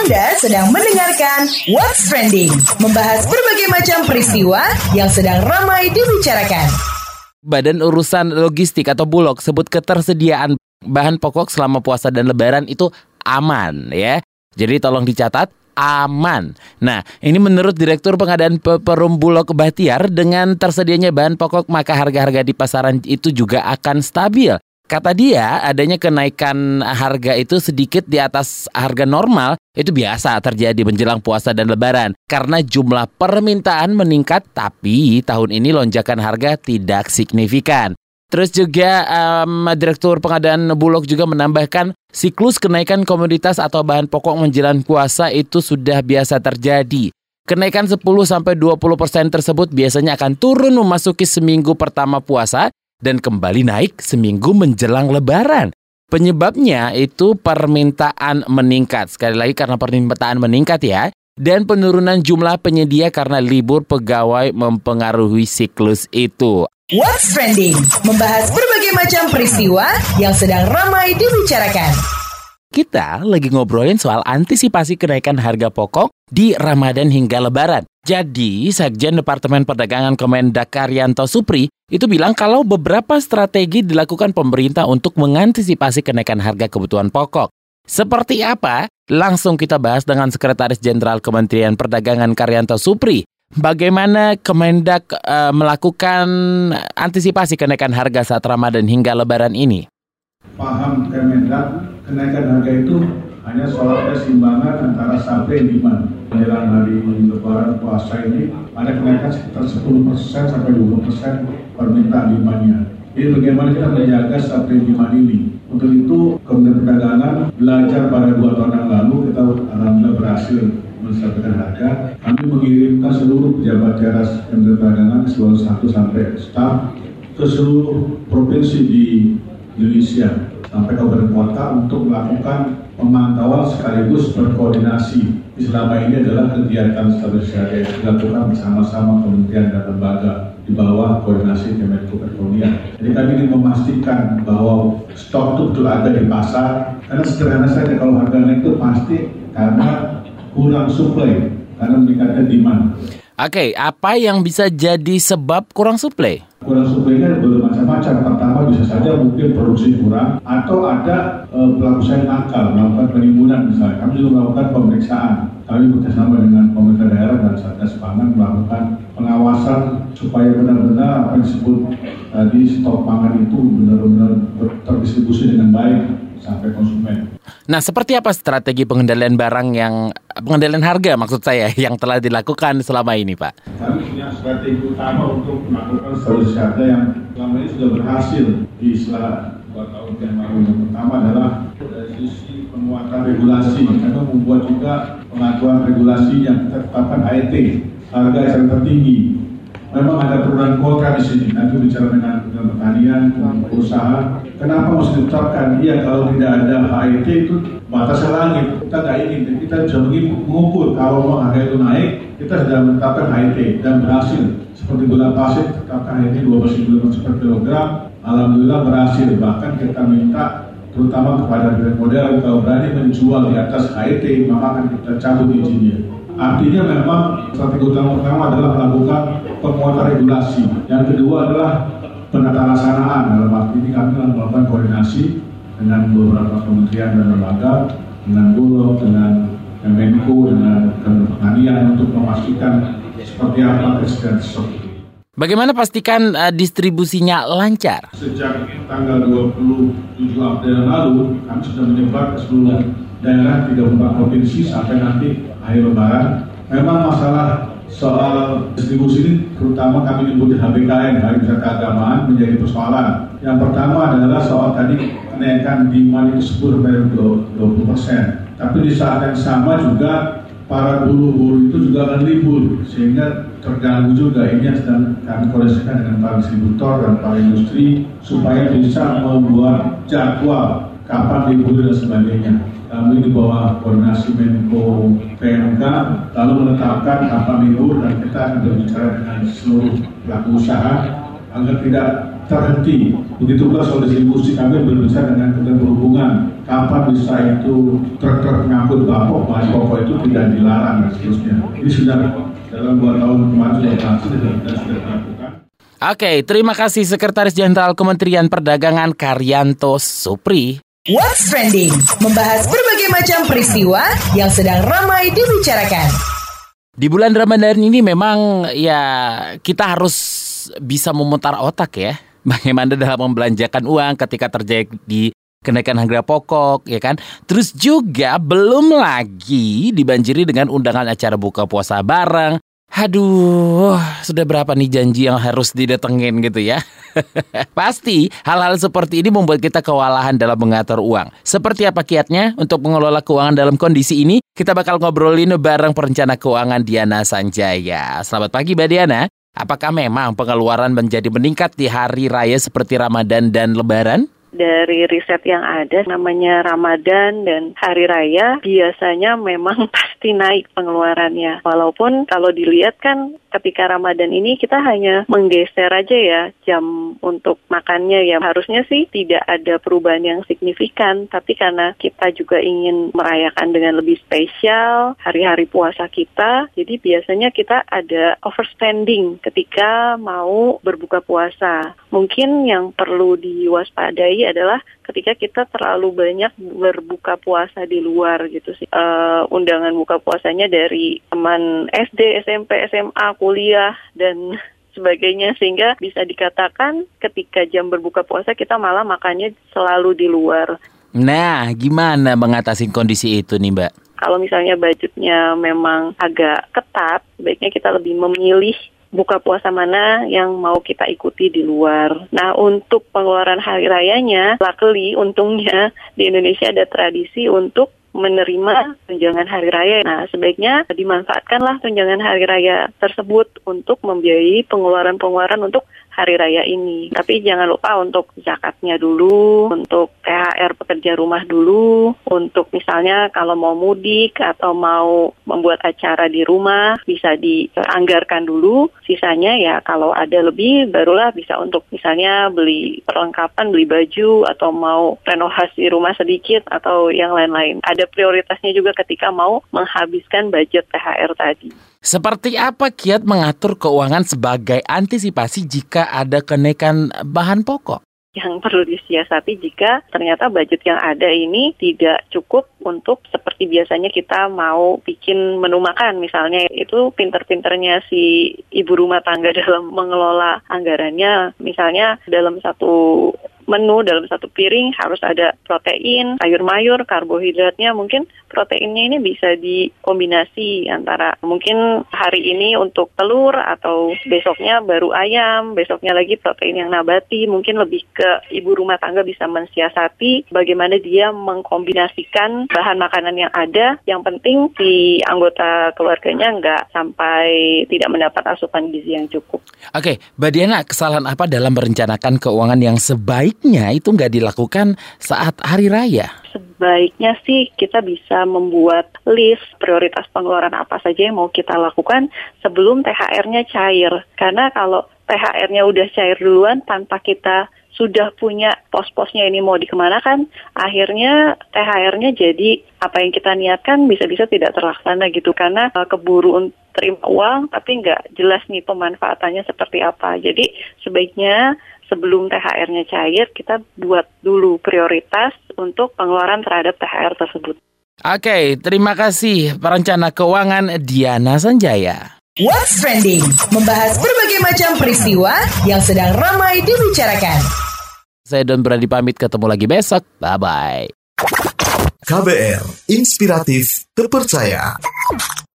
Anda sedang mendengarkan What's Trending, membahas berbagai macam peristiwa yang sedang ramai dibicarakan. Badan Urusan Logistik atau Bulog sebut ketersediaan bahan pokok selama puasa dan lebaran itu aman ya. Jadi tolong dicatat aman. Nah, ini menurut Direktur Pengadaan Perum Bulog Bahtiar dengan tersedianya bahan pokok maka harga-harga di pasaran itu juga akan stabil. Kata dia, adanya kenaikan harga itu sedikit di atas harga normal itu biasa terjadi menjelang puasa dan lebaran karena jumlah permintaan meningkat tapi tahun ini lonjakan harga tidak signifikan. Terus juga um, Direktur Pengadaan Bulog juga menambahkan siklus kenaikan komoditas atau bahan pokok menjelang puasa itu sudah biasa terjadi. Kenaikan 10 sampai 20% tersebut biasanya akan turun memasuki seminggu pertama puasa dan kembali naik seminggu menjelang lebaran. Penyebabnya itu permintaan meningkat. Sekali lagi karena permintaan meningkat ya. Dan penurunan jumlah penyedia karena libur pegawai mempengaruhi siklus itu. What's Trending? Membahas berbagai macam peristiwa yang sedang ramai dibicarakan. Kita lagi ngobrolin soal antisipasi kenaikan harga pokok di Ramadan hingga Lebaran. Jadi, Sekjen Departemen Perdagangan Kemendak Karyanto Supri itu bilang kalau beberapa strategi dilakukan pemerintah untuk mengantisipasi kenaikan harga kebutuhan pokok. Seperti apa? Langsung kita bahas dengan Sekretaris Jenderal Kementerian Perdagangan Karyanto Supri. Bagaimana Kemendak uh, melakukan antisipasi kenaikan harga saat Ramadan hingga Lebaran ini? Paham Kemendak, kenaikan harga itu hanya soal keseimbangan antara supply dan demand. Menjelang hari lebaran puasa ini ada kenaikan sekitar 10% sampai 20% permintaan demandnya. Jadi bagaimana kita menjaga supply demand ini? Untuk itu Kementerian Perdagangan belajar pada dua tahun yang lalu kita alhamdulillah berhasil menstabilkan harga. Kami mengirimkan seluruh pejabat teras Kementerian Perdagangan seluruh satu sampai staf ke seluruh provinsi di Indonesia sampai kabupaten kota untuk melakukan pemantauan sekaligus berkoordinasi. Selama ini adalah kegiatan stabilisasi yang dilakukan bersama-sama kementerian dan lembaga di bawah koordinasi Kemenko Perekonomian. Jadi kami ingin memastikan bahwa stok itu betul ada di pasar. Karena sederhana saja kalau harga naik itu pasti karena kurang supply, karena meningkatnya demand. Oke, apa yang bisa jadi sebab kurang suplai? Kurang suplainya bermacam-macam. Pertama bisa saja mungkin produksi kurang atau ada e, pelaku usaha nakal melakukan penimbunan misalnya. Kami juga melakukan pemeriksaan. Kami bekerjasama dengan pemerintah daerah dan satgas pangan melakukan pengawasan supaya benar-benar apa yang disebut tadi stok pangan itu benar-benar terdistribusi dengan baik sampai konsumen. Nah, seperti apa strategi pengendalian barang yang pengendalian harga maksud saya yang telah dilakukan selama ini, Pak? Kami punya strategi utama untuk melakukan solusi harga yang selama ini sudah berhasil di setelah dua tahun yang lalu. Yang pertama adalah dari sisi penguatan regulasi. Kami membuat juga pengaturan regulasi yang tetapkan HET, harga yang tertinggi memang ada perubahan kontra di sini. Nanti bicara dengan Kementerian Pertanian, usaha. Kenapa harus ditetapkan? Iya, kalau tidak ada HIT itu batas langit. Kita tidak ingin. Kita sudah mengukur kalau mau harga itu naik, kita sudah menetapkan HIT dan berhasil. Seperti gula pasir, tetapkan HIT 12 kg per kilogram. Alhamdulillah berhasil. Bahkan kita minta terutama kepada brand model kalau berani menjual di atas HIT, maka akan kita cabut izinnya. Artinya memang strategi utama pertama adalah melakukan penguatan regulasi. Yang kedua adalah penata laksanaan. Dalam arti ini kami melakukan koordinasi dengan beberapa kementerian dan lembaga, dengan Bulog, dengan Kemenko, dengan Kementerian untuk memastikan seperti apa kesediaan stok Bagaimana pastikan uh, distribusinya lancar? Sejak tanggal 27 April yang lalu, kami sudah menyebar ke seluruh daerah 34 provinsi sampai nanti akhir lebaran. Memang masalah soal distribusi ini terutama kami nyebut HBKN, Hari Wisata Keagamaan menjadi persoalan. Yang pertama adalah soal tadi kenaikan demand itu 10 sampai 20 persen. Tapi di saat yang sama juga para buruh-buruh itu juga akan libur sehingga terganggu juga ini yang sedang kami koordinasikan dengan para distributor dan para industri supaya bisa membuat jadwal kapan libur dan sebagainya kami di bawah koordinasi Menko PMK lalu menetapkan kapan libur dan kita akan berbicara dengan seluruh pelaku usaha agar tidak terhenti. Begitu pula soal distribusi kami berbicara dengan Kementerian Perhubungan. kapan bisa itu truk-truk ngangkut bapok, bahan pokok itu tidak dilarang dan seterusnya. Ini sudah dalam dua tahun kemarin sudah berhasil dan sudah lakukan. Oke, terima kasih Sekretaris Jenderal Kementerian Perdagangan Karyanto Supri. What's Trending membahas berbagai macam peristiwa yang sedang ramai dibicarakan. Di bulan Ramadan ini memang ya kita harus bisa memutar otak ya. Bagaimana dalam membelanjakan uang ketika terjadi kenaikan harga pokok ya kan. Terus juga belum lagi dibanjiri dengan undangan acara buka puasa bareng, Aduh, sudah berapa nih janji yang harus didatengin gitu ya? Pasti hal-hal seperti ini membuat kita kewalahan dalam mengatur uang. Seperti apa kiatnya untuk mengelola keuangan dalam kondisi ini? Kita bakal ngobrolin bareng perencana keuangan Diana Sanjaya. Selamat pagi Mbak Diana. Apakah memang pengeluaran menjadi meningkat di hari raya seperti Ramadan dan Lebaran? Dari riset yang ada namanya Ramadan dan hari raya biasanya memang pasti naik pengeluarannya. Walaupun kalau dilihat kan ketika Ramadan ini kita hanya menggeser aja ya jam untuk makannya ya harusnya sih tidak ada perubahan yang signifikan tapi karena kita juga ingin merayakan dengan lebih spesial hari-hari puasa kita jadi biasanya kita ada overspending ketika mau berbuka puasa mungkin yang perlu diwaspadai adalah ketika kita terlalu banyak berbuka puasa di luar gitu sih. Uh, undangan buka puasanya dari teman SD, SMP, SMA, kuliah dan sebagainya sehingga bisa dikatakan ketika jam berbuka puasa kita malah makannya selalu di luar. Nah, gimana mengatasi kondisi itu nih, Mbak? Kalau misalnya budgetnya memang agak ketat, baiknya kita lebih memilih buka puasa mana yang mau kita ikuti di luar. Nah, untuk pengeluaran hari rayanya, luckily untungnya di Indonesia ada tradisi untuk menerima tunjangan hari raya. Nah, sebaiknya dimanfaatkanlah tunjangan hari raya tersebut untuk membiayai pengeluaran-pengeluaran untuk hari raya ini. Tapi jangan lupa untuk zakatnya dulu, untuk THR pekerja rumah dulu, untuk misalnya kalau mau mudik atau mau membuat acara di rumah bisa dianggarkan dulu. Sisanya ya kalau ada lebih barulah bisa untuk misalnya beli perlengkapan, beli baju atau mau renovasi rumah sedikit atau yang lain-lain. Ada prioritasnya juga ketika mau menghabiskan budget THR tadi. Seperti apa kiat mengatur keuangan sebagai antisipasi jika ada kenaikan bahan pokok? yang perlu disiasati jika ternyata budget yang ada ini tidak cukup untuk seperti biasanya kita mau bikin menu makan misalnya itu pinter-pinternya si ibu rumah tangga dalam mengelola anggarannya misalnya dalam satu menu dalam satu piring harus ada protein, sayur mayur, karbohidratnya mungkin proteinnya ini bisa dikombinasi antara mungkin hari ini untuk telur atau besoknya baru ayam, besoknya lagi protein yang nabati, mungkin lebih ke ibu rumah tangga bisa mensiasati bagaimana dia mengkombinasikan bahan makanan yang ada. Yang penting si anggota keluarganya nggak sampai tidak mendapat asupan gizi yang cukup. Oke, Mbak Diana, kesalahan apa dalam merencanakan keuangan yang sebaiknya itu nggak dilakukan saat hari raya? sebaiknya sih kita bisa membuat list prioritas pengeluaran apa saja yang mau kita lakukan sebelum THR-nya cair. Karena kalau THR-nya udah cair duluan tanpa kita sudah punya pos-posnya ini mau dikemanakan, akhirnya THR-nya jadi apa yang kita niatkan bisa-bisa tidak terlaksana gitu karena uh, keburu terima uang tapi nggak jelas nih pemanfaatannya seperti apa. Jadi sebaiknya sebelum THR-nya cair, kita buat dulu prioritas untuk pengeluaran terhadap THR tersebut. Oke, terima kasih perencana keuangan Diana Sanjaya. What's Trending membahas berbagai macam peristiwa yang sedang ramai dibicarakan. Saya Don Brady pamit ketemu lagi besok. Bye-bye. KBR, inspiratif, terpercaya.